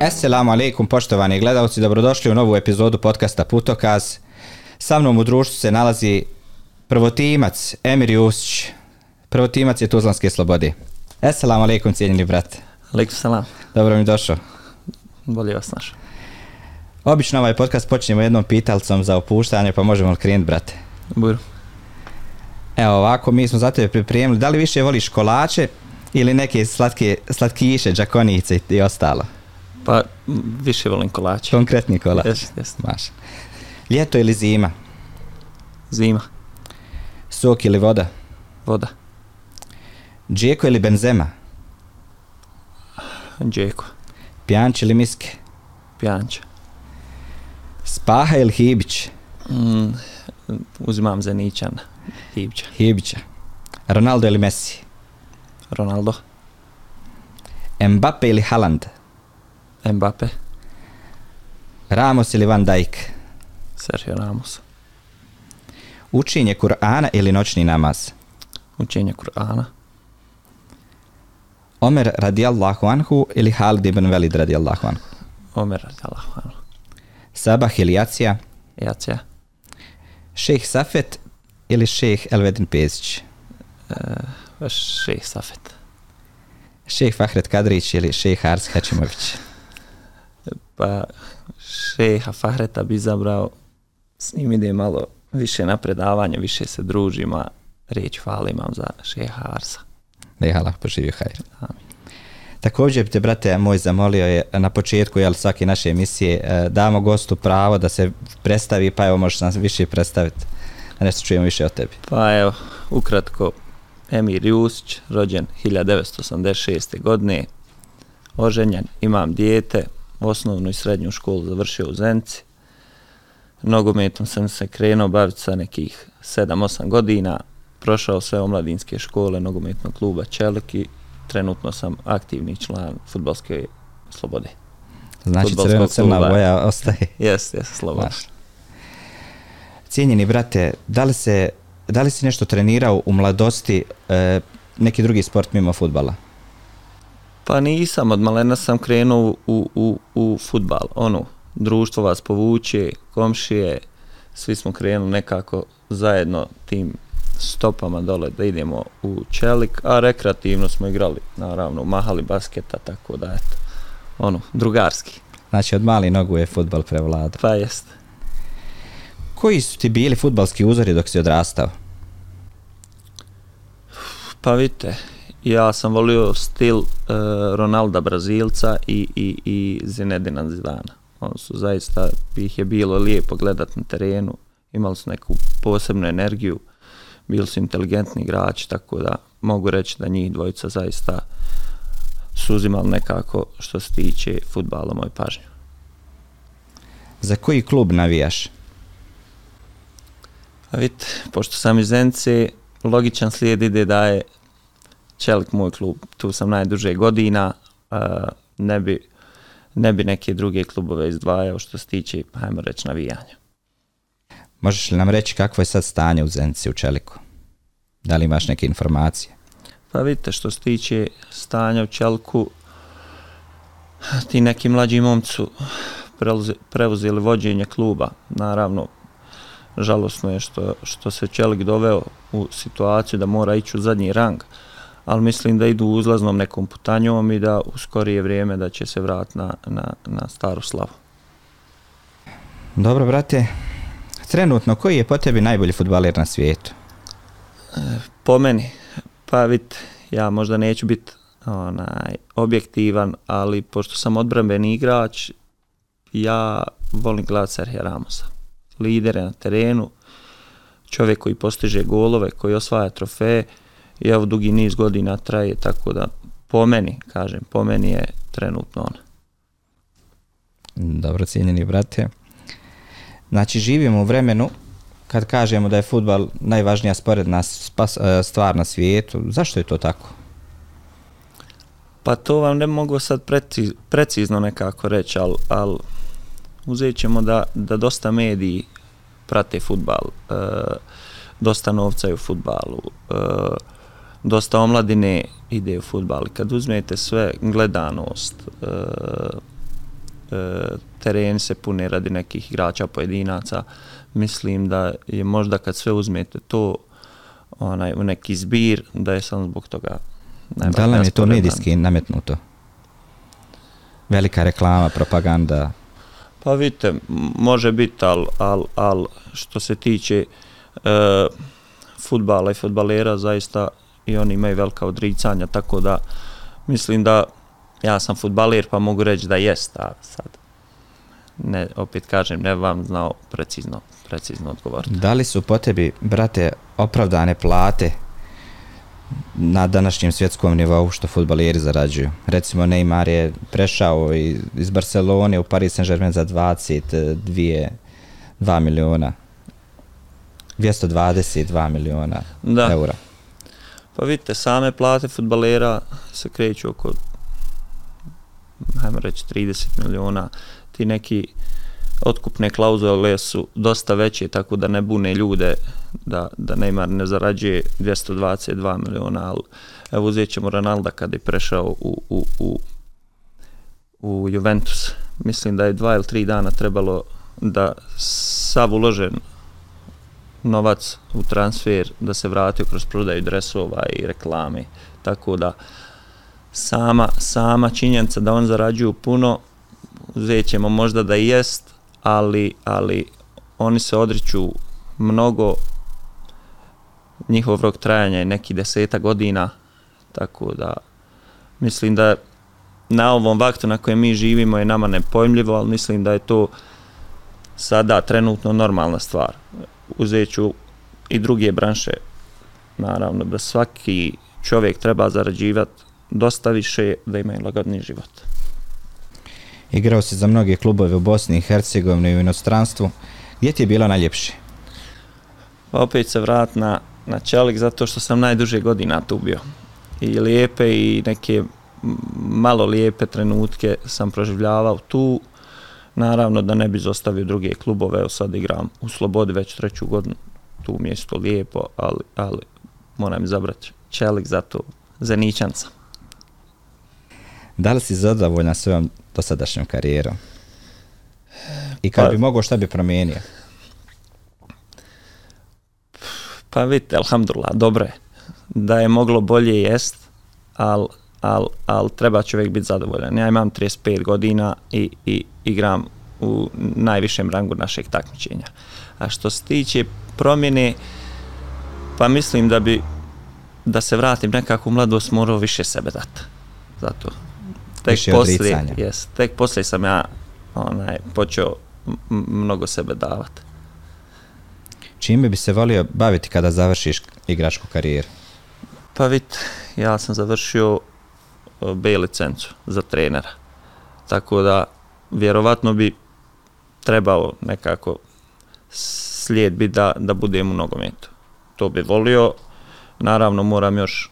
Assalamu alaikum poštovani gledalci, dobrodošli u novu epizodu podcasta Putokaz. Sa mnom u društvu se nalazi prvotimac Emir Jusić. Prvotimac je Tuzlanske slobode. Assalamu alaikum cijenjeni brat. Alaikum salam. Dobro mi došao. Bolje vas našao. Obično ovaj podcast počnemo jednom pitalcom za opuštanje, pa možemo li krenuti, brate? Bujru. Evo ovako, mi smo za tebe pripremili. Da li više voliš kolače ili neke slatke, slatkiše, džakonice i ostalo? Pa više volim kolače. Konkretni kolač. Jes, jes. Maša. Ljeto ili zima? Zima. Sok ili voda? Voda. Džeko ili benzema? Džeko. Pjanč ili miske? Pjanča. Spaha ili hibić? Mm, uzimam za Nićana. Hibća. Hibića. Ronaldo ili Messi? Ronaldo. Mbappe ili Haaland? Mbappe. Ramos ili Van Dijk? Sergio Ramos. Učenje Kur'ana ili noćni namaz? Učenje Kur'ana. Omer radijallahu anhu ili Halid ibn Velid radijallahu anhu? Omer radijallahu anhu. Sabah ili Jacija? Jacija. Šejh Safet ili šejh Elvedin Pezić? E, šejh Safet. Šejh Fahret Kadrić ili šejh Ars Hačimović? Pa šeha Fahreta bi izabrao, s njim ide malo više na predavanje, više se družimo, riječ hvala imam za šeha Arsa. Da je Allah poživio hajr. Amin. Također bi te, brate, moj zamolio je na početku jel, svake naše emisije e, damo gostu pravo da se predstavi, pa evo možeš nas više predstaviti, da nešto čujemo više o tebi. Pa evo, ukratko, Emir Jusić, rođen 1986. godine, oženjen, imam dijete, osnovnu i srednju školu završio u Zenci. Nogometom sam se krenuo baviti sa nekih 7-8 godina, prošao sve omladinske škole nogometnog kluba Čelik i trenutno sam aktivni član futbolske slobode. Znači crveno crna boja ostaje. Jes, jes, sloboda. Cijenjeni brate, da li, se, da li si nešto trenirao u mladosti e, neki drugi sport mimo futbala? Pa nisam, od malena sam krenuo u, u, u futbal. Ono, društvo vas povuče, komšije, svi smo krenuli nekako zajedno tim stopama dole da idemo u Čelik, a rekreativno smo igrali, naravno, mahali basketa, tako da, eto, ono, drugarski. Znači od mali nogu je futbal prevladao. Pa jest. Koji su ti bili futbalski uzori dok si odrastao? Pa vidite, ja sam volio stil uh, Ronalda Brazilca i, i, i Zinedina Zidana. Oni su zaista, ih je bilo lijepo gledat na terenu, imali su neku posebnu energiju, bili su inteligentni igrači, tako da mogu reći da njih dvojica zaista su uzimali nekako što se tiče futbala moj pažnju. Za koji klub navijaš? A vidite, pošto sam iz Zence, logičan slijed ide da je Čelik moj klub. Tu sam najduže godina, uh, ne bi, ne bi neke druge klubove izdvajao što se tiče, hajmo reći, navijanja. Možeš li nam reći kakvo je sad stanje u Zenci u Čeliku? Da li imaš neke informacije? Pa vidite, što se tiče stanja u Čeliku, ti neki mlađi preuze- preuzeli vođenje kluba. Naravno, žalosno je što, što se Čelik doveo u situaciju da mora ići u zadnji rang, ali mislim da idu uzlaznom nekom putanjom i da u skorije vrijeme da će se vratiti na, na, na staru slavu. Dobro, brate. Trenutno, koji je po tebi najbolji futbaler na svijetu? Po meni, pa vidite, ja možda neću biti onaj, objektivan, ali pošto sam odbrambeni igrač, ja volim gledati Serhija Ramosa. Lidere na terenu, čovjek koji postiže golove, koji osvaja trofeje i evo dugi niz godina traje, tako da po meni, kažem, po meni je trenutno on. Dobro, cijenjeni brate. Znači, živimo u vremenu kad kažemo da je futbal najvažnija sporedna e, stvar na svijetu. Zašto je to tako? Pa to vam ne mogu sad preciz, precizno nekako reći, ali al uzet ćemo da, da dosta mediji prate futbal, e, dosta novca je u futbalu, e, dosta omladine ide u futbal. Kad uzmete sve gledanost, e, tereni se pune radi nekih igrača pojedinaca. Mislim da je možda kad sve uzmete to onaj, u neki zbir, da je samo zbog toga Da li je to medijski nametnuto? Velika reklama, propaganda? Pa vidite, može biti, ali al, al, što se tiče e, futbala i futbalera, zaista i oni imaju velika odricanja, tako da mislim da ja sam futbaler pa mogu reći da jest, a sad ne, opet kažem, ne vam znao precizno, precizno odgovoriti. Da li su po tebi, brate, opravdane plate na današnjem svjetskom nivou što futbaleri zarađuju? Recimo Neymar je prešao iz Barcelone u Paris Saint-Germain za 22 2 miliona 222 miliona da. eura. Pa vidite, same plate futbalera se kreću oko hajmo reći 30 miliona. Ti neki otkupne klauzule su dosta veće, tako da ne bune ljude da, da Neymar ne zarađuje 222 miliona, ali evo uzet ćemo Ronalda kad je prešao u, u, u, u Juventus. Mislim da je dva ili tri dana trebalo da sav uložen novac u transfer da se vrati kroz prodaju dresova i reklame. Tako da sama, sama činjenica da on zarađuju puno, uzet ćemo možda da jest, ali, ali oni se odriču mnogo njihov rok trajanja je neki deseta godina, tako da mislim da na ovom vaktu na kojem mi živimo je nama nepojmljivo, ali mislim da je to sada trenutno normalna stvar uzet ću i druge branše, naravno, da svaki čovjek treba zarađivati dosta više da ima lagodni život. Igrao si za mnoge klubove u Bosni i Hercegovini i u inostranstvu. Gdje ti je bilo najljepše? Pa opet se vrat na, na Čelik zato što sam najduže godina tu bio. I lijepe i neke malo lijepe trenutke sam proživljavao tu naravno da ne bi zostavio druge klubove, evo sad igram u Slobodi već treću godinu, tu mjesto lijepo, ali, ali moram izabrati Čelik za to, Zeničanca. Da li si zadovoljna svojom dosadašnjom karijerom? I kad pa, bi mogo, šta bi promijenio? Pa vidite, alhamdulillah, dobro je. Da je moglo bolje jest, ali al, al treba čovjek biti zadovoljan. Ja imam 35 godina i, i igram u najvišem rangu našeg takmičenja. A što se tiče promjene, pa mislim da bi da se vratim nekako u mladost morao više sebe dati. Zato. Tek više poslije, yes, tek poslije sam ja onaj, počeo mnogo sebe davati. Čime bi se volio baviti kada završiš igračku karijeru? Pa vid, ja sam završio E, B licencu za trenera. Tako da vjerovatno bi trebalo nekako slijed bi da, da budem u nogometu. To bi volio. Naravno moram još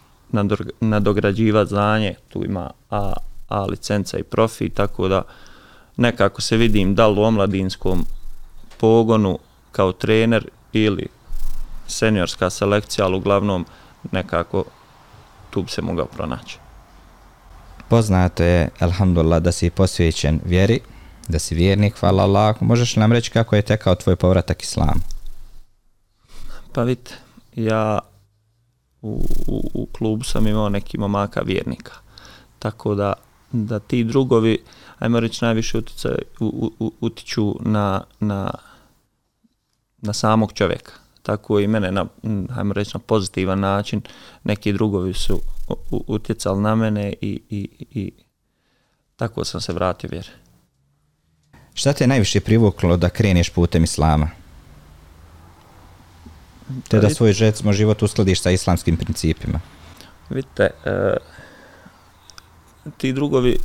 nadograđivati znanje. Tu ima A, A licenca i profi, tako da nekako se vidim da li u omladinskom pogonu kao trener ili seniorska selekcija, ali uglavnom nekako tu bi se mogao pronaći. Poznato je, alhamdulillah, da si posvećen vjeri, da si vjernik, hvala Allah. Možeš nam reći kako je tekao tvoj povratak islamu? Pa vidite, ja u, u, u klubu sam imao neki momaka vjernika. Tako da, da ti drugovi, ajmo reći, najviše utice, u, u, utiču na, na, na samog čovjeka. Tako i mene, na, ajmo reći, na pozitivan način, neki drugovi su utjecali na mene i, i, i tako sam se vratio vjeri. Šta te najviše privuklo da kreneš putem islama? Te da svoj žecmo život uskladiš sa islamskim principima? Vidite, e, ti drugovi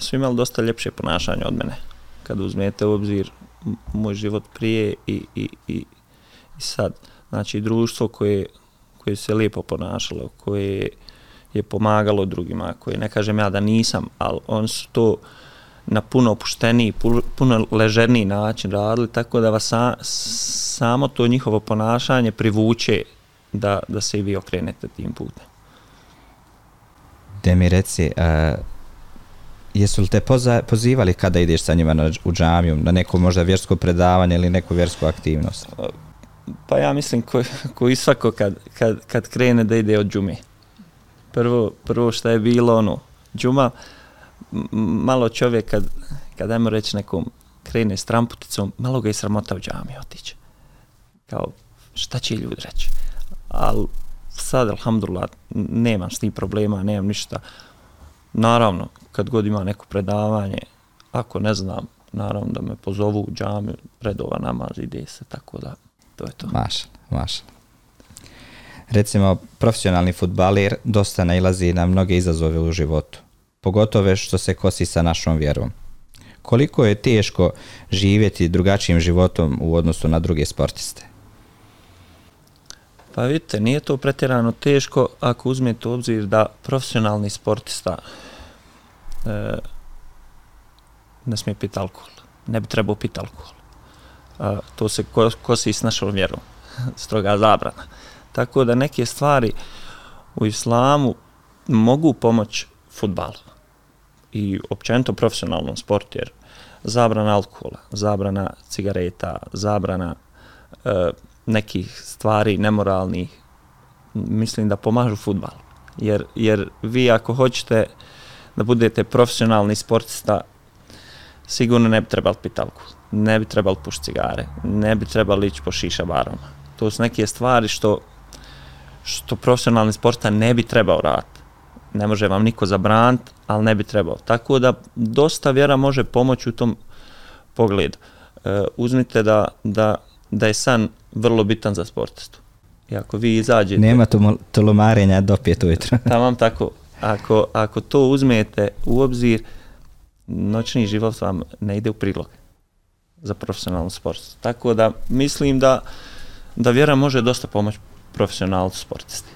su imali dosta ljepše ponašanje od mene. Kad uzmete u obzir moj život prije i, i, i, i sad. Znači, društvo koje, koje se lijepo ponašalo, koje je pomagalo drugima, koje ne kažem ja da nisam, ali oni su to na puno opušteniji, puno ležerniji način radili, tako da vas sa, samo to njihovo ponašanje privuče da, da se i vi okrenete tim putem. Da mi reci, uh, jesu li te poza, pozivali kada ideš sa njima na, u džamiju, na neko možda vjersko predavanje ili neku vjersku aktivnost? Pa ja mislim ko, ko svako kad, kad, kad krene da ide od džume. Prvo, prvo što je bilo ono, džuma, malo čovjek kad, kad ajmo reći nekom krene s tramputicom, malo ga je sramota u džami otići. Kao, šta će ljudi reći? Ali sad, alhamdulillah, nemam s tim problema, nemam ništa. Naravno, kad god ima neko predavanje, ako ne znam, naravno da me pozovu u džami, redova namaz, ide se, tako da, to je to. Mašal, mašal. Recimo, profesionalni futbaler dosta nailazi na mnoge izazove u životu, pogotovo što se kosi sa našom vjerom. Koliko je teško živjeti drugačijim životom u odnosu na druge sportiste? Pa vidite, nije to pretjerano teško ako uzmete u obzir da profesionalni sportista e, ne smije piti alkohol. Ne bi trebao piti alkohol. E, to se kosi s našom vjerom. Stroga zabrana. Tako da neke stvari u islamu mogu pomoći futbalu i općenito profesionalnom sportu, jer zabrana alkohola, zabrana cigareta, zabrana e, nekih stvari nemoralnih, mislim da pomažu futbalu. Jer, jer vi ako hoćete da budete profesionalni sportista, sigurno ne bi trebali piti alkohol, ne bi trebali pušiti cigare, ne bi trebali ići po šiša baroma. To su neke stvari što, što profesionalni sporta ne bi trebao raditi. Ne može vam niko zabraniti, ali ne bi trebao. Tako da dosta vjera može pomoći u tom pogledu. E, uzmite da, da, da je san vrlo bitan za sportistu. I ako vi izađete... Nema tolomarenja do pet ujutro. Tamam tako. Ako, ako to uzmete u obzir, noćni život vam ne ide u prilog za profesionalnu sport. Tako da mislim da, da vjera može dosta pomoći profesionalnu sportisti.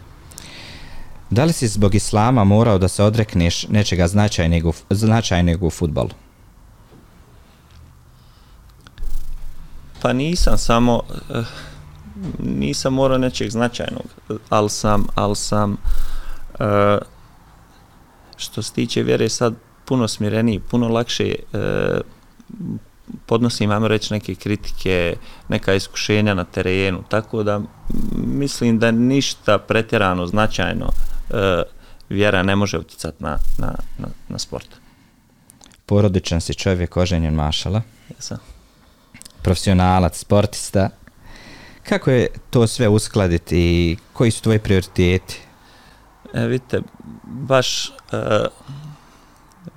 Da li si zbog islama morao da se odrekneš nečega značajneg u, značajneg u futbolu? Pa nisam samo... Uh, nisam morao nečeg značajnog, ali sam, ali sam uh, što se tiče vjere sad puno smireniji, puno lakše uh, podnosim, ajmo reći, neke kritike, neka iskušenja na terenu, tako da mislim da ništa pretjerano, značajno uh, vjera ne može utjecati na, na, na, na sport. Porodičan si čovjek, oženjen mašala. Jesam. Profesionalac, sportista, Kako je to sve uskladiti i koji su tvoji prioriteti? E, vidite, baš, e,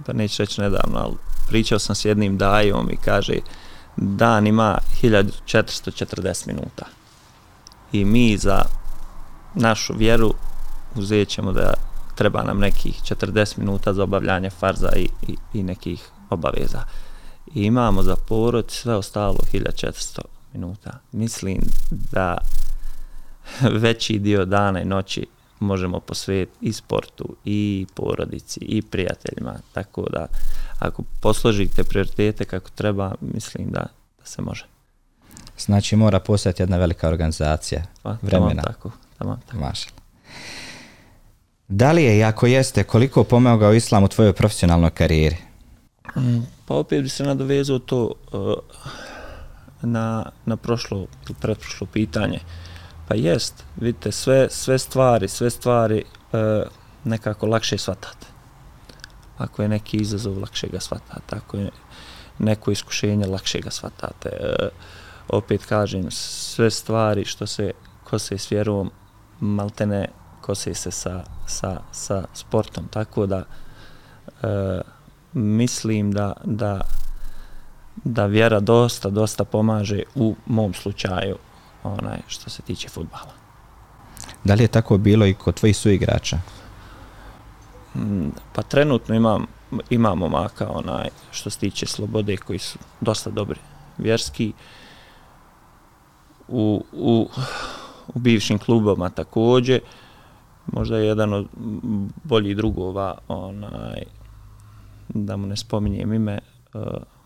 pa neću reći nedavno, ali pričao sam s jednim dajom i kaže dan ima 1440 minuta. I mi za našu vjeru uzet ćemo da treba nam nekih 40 minuta za obavljanje farza i, i, i nekih obaveza. I imamo za porod sve ostalo 1400 minuta. Mislim da veći dio dana i noći možemo posvetiti i sportu, i porodici, i prijateljima. Tako da, ako posložite prioritete kako treba, mislim da, da se može. Znači, mora postati jedna velika organizacija pa, vremena. Tamam tako, tamam tako. Mašala. Da li je ako jeste, koliko pomogao islam u tvojoj profesionalnoj karijeri? Mm, pa opet bi se nadovezao to, uh, na, na prošlo pretprošlo pitanje. Pa jest, vidite, sve, sve stvari, sve stvari e, nekako lakše shvatate. Ako je neki izazov, lakše ga shvatate. Ako je neko iskušenje, lakše ga shvatate. E, opet kažem, sve stvari što se kose s vjerom, maltene kose se sa, sa, sa sportom. Tako da e, mislim da, da da vjera dosta, dosta pomaže u mom slučaju onaj što se tiče futbala. Da li je tako bilo i kod tvojih suigrača? Mm, pa trenutno imam, imamo maka onaj što se tiče slobode koji su dosta dobri vjerski u, u, u bivšim klubama također možda je jedan od boljih drugova onaj da mu ne spominjem ime uh,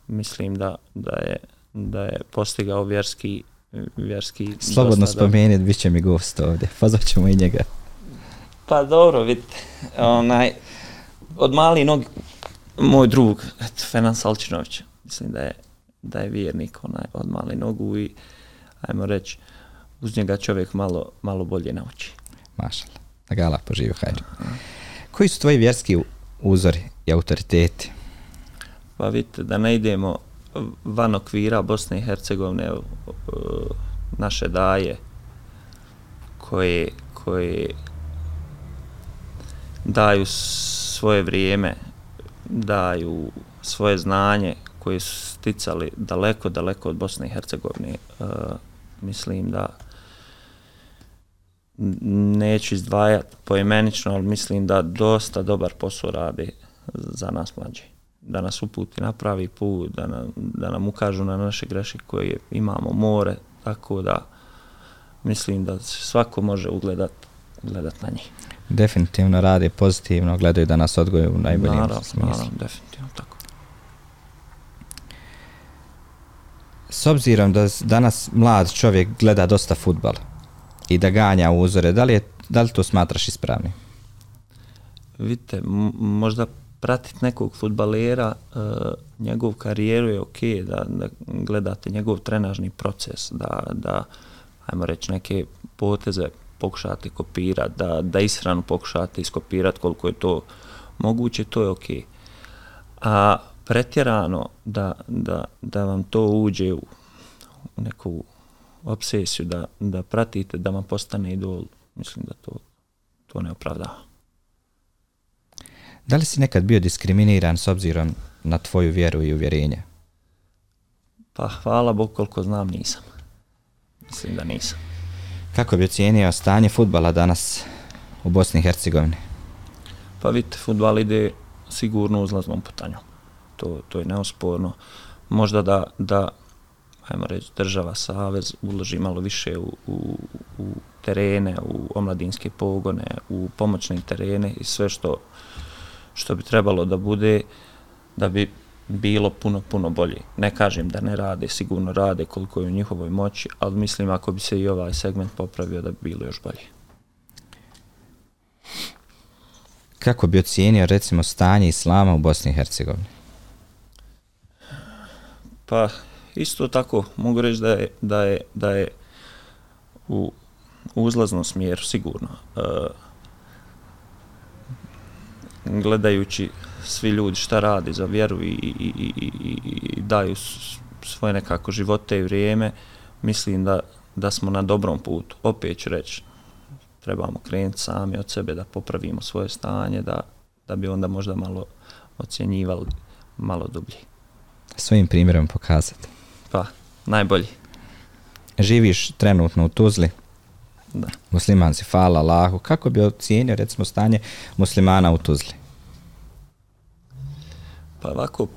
mislim da, da je da je postigao vjerski vjerski Slobodno spomenuti, bit će mi gost ovdje, pozvat ćemo i njega. Pa dobro, vidite, onaj, od mali nog moj drug, eto, Fenan Salčinović, mislim da je, da je vjernik onaj od male nogu i ajmo reći, uz njega čovjek malo, malo bolje nauči. Mašala. Da ga Allah poživio, hajde. Koji su tvoji vjerski uzori i autoriteti? Pa vidite, da ne idemo van okvira Bosne i Hercegovine, evo, naše daje, koje, koje daju svoje vrijeme, daju svoje znanje koje su sticali daleko, daleko od Bosne i Hercegovine. E, mislim da neću izdvajati poimenično, ali mislim da dosta dobar posao radi za nas mlađi. Da nas uputi na pravi put, da nam, da nam ukažu na naše greške koje imamo more, tako da mislim da svako može ugledati ugledat na njih. Definitivno radi pozitivno, gledaju da nas odgoju u najboljem naravno, smislu. Naravno, definitivno tako. S obzirom da danas mlad čovjek gleda dosta futbala i da ganja uzore, da li, je, da li to smatraš ispravnim? Vidite, možda pratiti nekog futbalera, uh, njegov karijeru je ok, da, da gledate njegov trenažni proces, da, da ajmo reći, neke poteze pokušate kopirati, da, da ishranu pokušate iskopirati koliko je to moguće, to je ok. A pretjerano da, da, da vam to uđe u neku obsesiju, da, da pratite, da vam postane idol, mislim da to, to ne opravdava. Da li si nekad bio diskriminiran s obzirom na tvoju vjeru i uvjerenje? Pa hvala Bog koliko znam nisam. Mislim da nisam. Kako bi ocijenio stanje futbala danas u Bosni i Hercegovini? Pa vidite, futbal ide sigurno uzlaznom putanjom. To, to je neosporno. Možda da, da ajmo reći, država, savez uloži malo više u, u, u terene, u omladinske pogone, u pomoćne terene i sve što, što bi trebalo da bude, da bi bilo puno, puno bolje. Ne kažem da ne rade, sigurno rade koliko je u njihovoj moći, ali mislim ako bi se i ovaj segment popravio da bi bilo još bolje. Kako bi ocijenio recimo stanje islama u Bosni i Hercegovini? Pa isto tako mogu reći da je, da je, da je u uzlaznom smjeru sigurno. Uh, gledajući svi ljudi šta radi za vjeru i, i, i, i, i daju svoje nekako živote i vrijeme, mislim da, da smo na dobrom putu. Opet ću reći, trebamo krenuti sami od sebe da popravimo svoje stanje, da, da bi onda možda malo ocjenjivali malo dublje. Svojim primjerom pokazati. Pa, najbolji. Živiš trenutno u Tuzli. Da. Musliman si, hvala Allahu. Kako bi ocijenio recimo stanje muslimana u Tuzli? Pa ovako,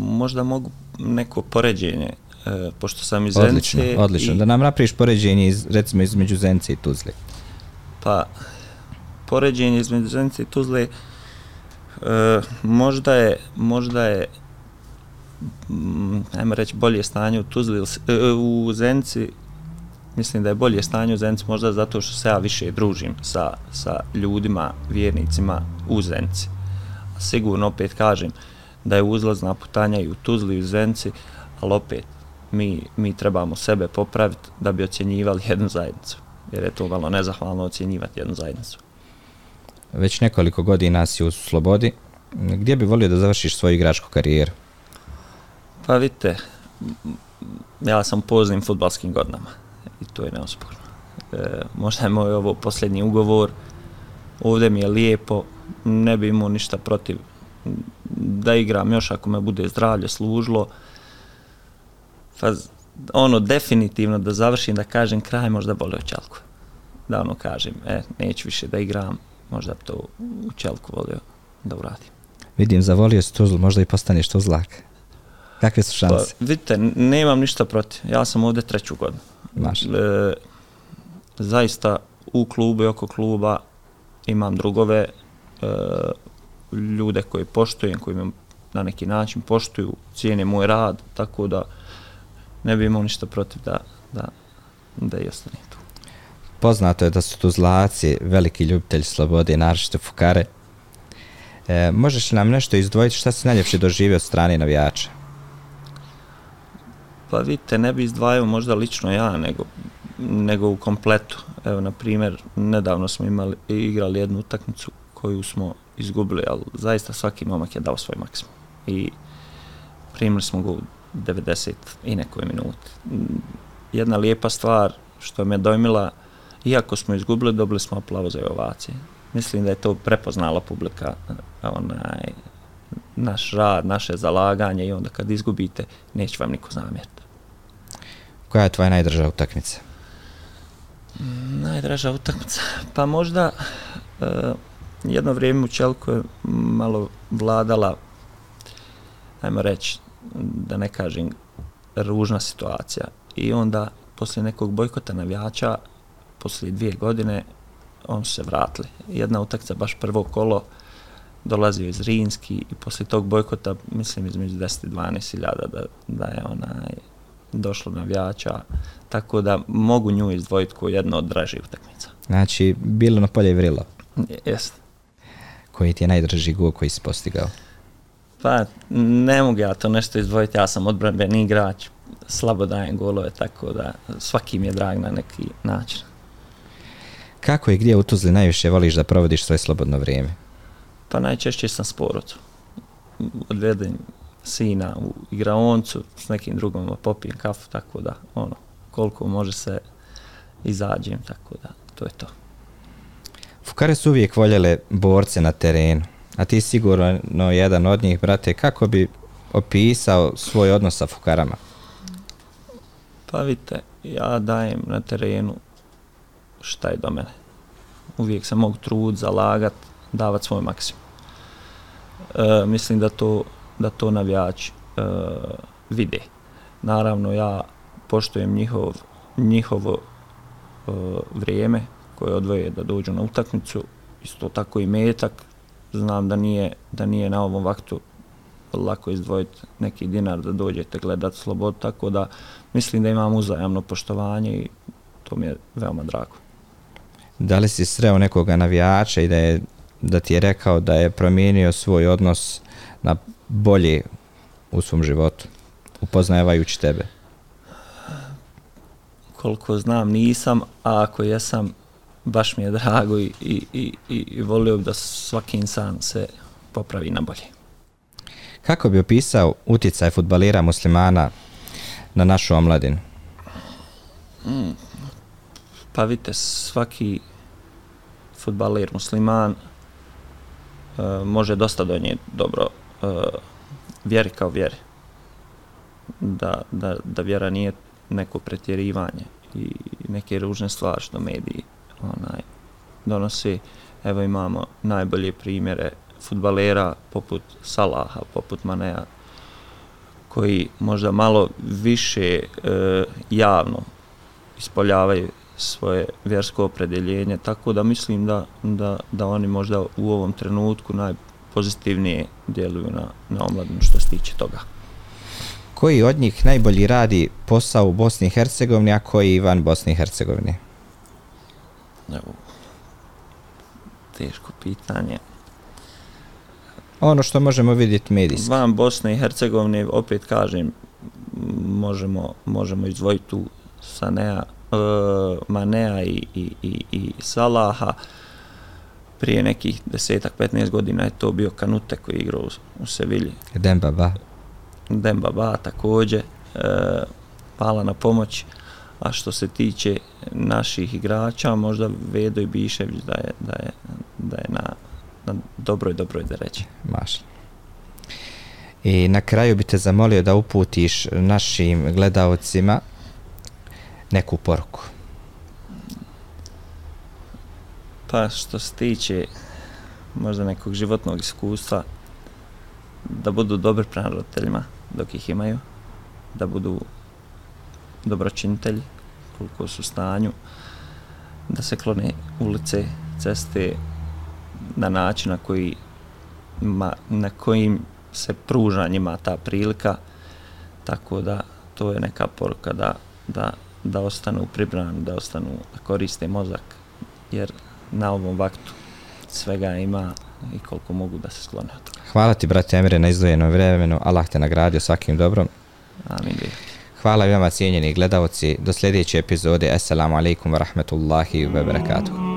možda mogu neko poređenje, e, pošto sam iz odlično, Zence... Odlično, i... da nam napraviš poređenje iz, recimo između Zence i Tuzle. Pa, poređenje između Zence i Tuzle, e, možda je, možda je, m, ajmo reći, bolje stanje u Tuzli, e, u Zenci, mislim da je bolje stanje u Zenci, možda zato što se ja više družim sa, sa ljudima, vjernicima u Zenci. Sigurno, opet kažem, da je uzlazna putanja i u Tuzli i u Zenci, ali opet mi, mi trebamo sebe popraviti da bi ocjenjivali jednu zajednicu. Jer je to malo nezahvalno ocjenjivati jednu zajednicu. Već nekoliko godina si u Slobodi. Gdje bi volio da završiš svoju igračku karijeru? Pa vidite, ja sam poznim futbalskim godinama i to je neosporno. E, možda je moj ovo posljednji ugovor, ovdje mi je lijepo, ne bi imao ništa protiv da igram još ako me bude zdravlje služilo. Pa, ono, definitivno da završim, da kažem kraj, možda boli u čelku. Da ono kažem, e, neću više da igram, možda bi to u čelku volio da uradim. Vidim, zavolio si Tuzlu, možda i postaneš Tuzlak. Kakve su šanse? Pa, vidite, nemam ništa protiv. Ja sam ovdje treću godinu. Maš. E, zaista u klubu i oko kluba imam drugove, e, ljude koje poštujem, koji me na neki način poštuju, cijene moj rad, tako da ne bi imao ništa protiv da, da, da i ostane tu. Poznato je da su tu zlaci veliki ljubitelji slobode, naravšte fukare. E, možeš li nam nešto izdvojiti šta si najljepše doživio od strane navijača? Pa vidite, ne bi izdvajao možda lično ja, nego, nego u kompletu. Evo, na primjer, nedavno smo imali, igrali jednu utakmicu koju smo izgubili, ali zaista svaki momak je dao svoj maksimum. I primili smo go u 90 i nekoj minuti. Jedna lijepa stvar što me dojmila, iako smo izgubili, dobili smo aplauze i ovacije. Mislim da je to prepoznala publika, onaj, naš rad, naše zalaganje i onda kad izgubite, neće vam niko zamjeriti. Koja je tvoja najdraža utakmica? Najdraža utakmica? Pa možda uh, jedno vrijeme u Čelku je malo vladala, ajmo reći, da ne kažem, ružna situacija. I onda, poslije nekog bojkota navijača, poslije dvije godine, on se vratili. Jedna utakmica, baš prvo kolo, dolazio iz Rinski i poslije tog bojkota, mislim, između 10 i 12 hiljada da, da je onaj došlo navijača, tako da mogu nju izdvojiti kao jedno od dražih utakmica. Znači, bilo na polje i vrilo? Jeste. Koji ti je najdraži gol koji si postigao? Pa, ne mogu ja to nešto izdvojiti, ja sam odbranben igrač, slabo dajem golove, tako da svaki mi je drag na neki način. Kako i gdje u Tuzli najviše voliš da provodiš svoje slobodno vrijeme? Pa najčešće sam s porodcom. Odvedem sina u igraoncu, s nekim drugom popijem kafu, tako da, ono, koliko može se izađem, tako da, to je to. Fukare su uvijek voljele borce na terenu, a ti sigurno jedan od njih, brate, kako bi opisao svoj odnos sa fukarama? Pa vidite, ja dajem na terenu šta je do mene. Uvijek sam mogu trud, zalagat, davat svoj maksimum. E, mislim da to, da to navijači e, vide. Naravno, ja poštujem njihov, njihovo e, vrijeme koje odvoje da dođu na utakmicu, isto tako i metak, znam da nije, da nije na ovom vaktu lako izdvojiti neki dinar da dođete gledat slobod, tako da mislim da imam uzajamno poštovanje i to mi je veoma drago. Da li si sreo nekoga navijača i da, je, da ti je rekao da je promijenio svoj odnos na bolji u svom životu, upoznajevajući tebe? Koliko znam nisam, a ako jesam, baš mi je drago i, i, i, i volio bi da svaki insan se popravi na bolje. Kako bi opisao utjecaj futbalira muslimana na našu omladinu? Mm. Pa vidite, svaki futbalir musliman uh, može dosta donijeti dobro uh, vjeri kao vjeri. Da, da, da vjera nije neko pretjerivanje i neke ružne stvari što mediji onaj, donosi. Evo imamo najbolje primjere futbalera poput Salaha, poput Manea, koji možda malo više e, javno ispoljavaju svoje vjersko opredeljenje, tako da mislim da, da, da oni možda u ovom trenutku najpozitivnije djeluju na, na omladinu što se tiče toga. Koji od njih najbolji radi posao u Bosni i Hercegovini, a koji van Bosni i Hercegovini? Evo, teško pitanje. Ono što možemo vidjeti medijski. Van Bosne i Hercegovine, opet kažem, možemo, možemo izdvojiti tu Sanea, uh, Manea i, i, i, i Salaha. Prije nekih desetak, 15 godina je to bio Kanute koji je igrao u, u Sevilji. Demba Ba. Demba Ba također. Uh, hvala na pomoć. A što se tiče naših igrača, možda Vedo i Bišević da je, da je, da je na, na dobroj, dobroj da reći. Mašla. I na kraju bi te zamolio da uputiš našim gledalcima neku poruku. Pa što se tiče možda nekog životnog iskustva, da budu dobri prema roditeljima dok ih imaju, da budu dobročinitelji koliko su stanju, da se klone ulice, ceste na način na koji ma, na kojim se pruža njima ta prilika, tako da to je neka poruka da, da da ostanu pribrani, da ostanu da koriste mozak, jer na ovom vaktu svega ima i koliko mogu da se sklone od toga. Hvala ti, brate Emire, na izdvojenom vremenu. Allah te nagradio svakim dobrom. Amin. Hvala i vama cijenjeni gledalci. Do sljedeće epizode. Assalamu alaikum wa rahmatullahi wa barakatuh.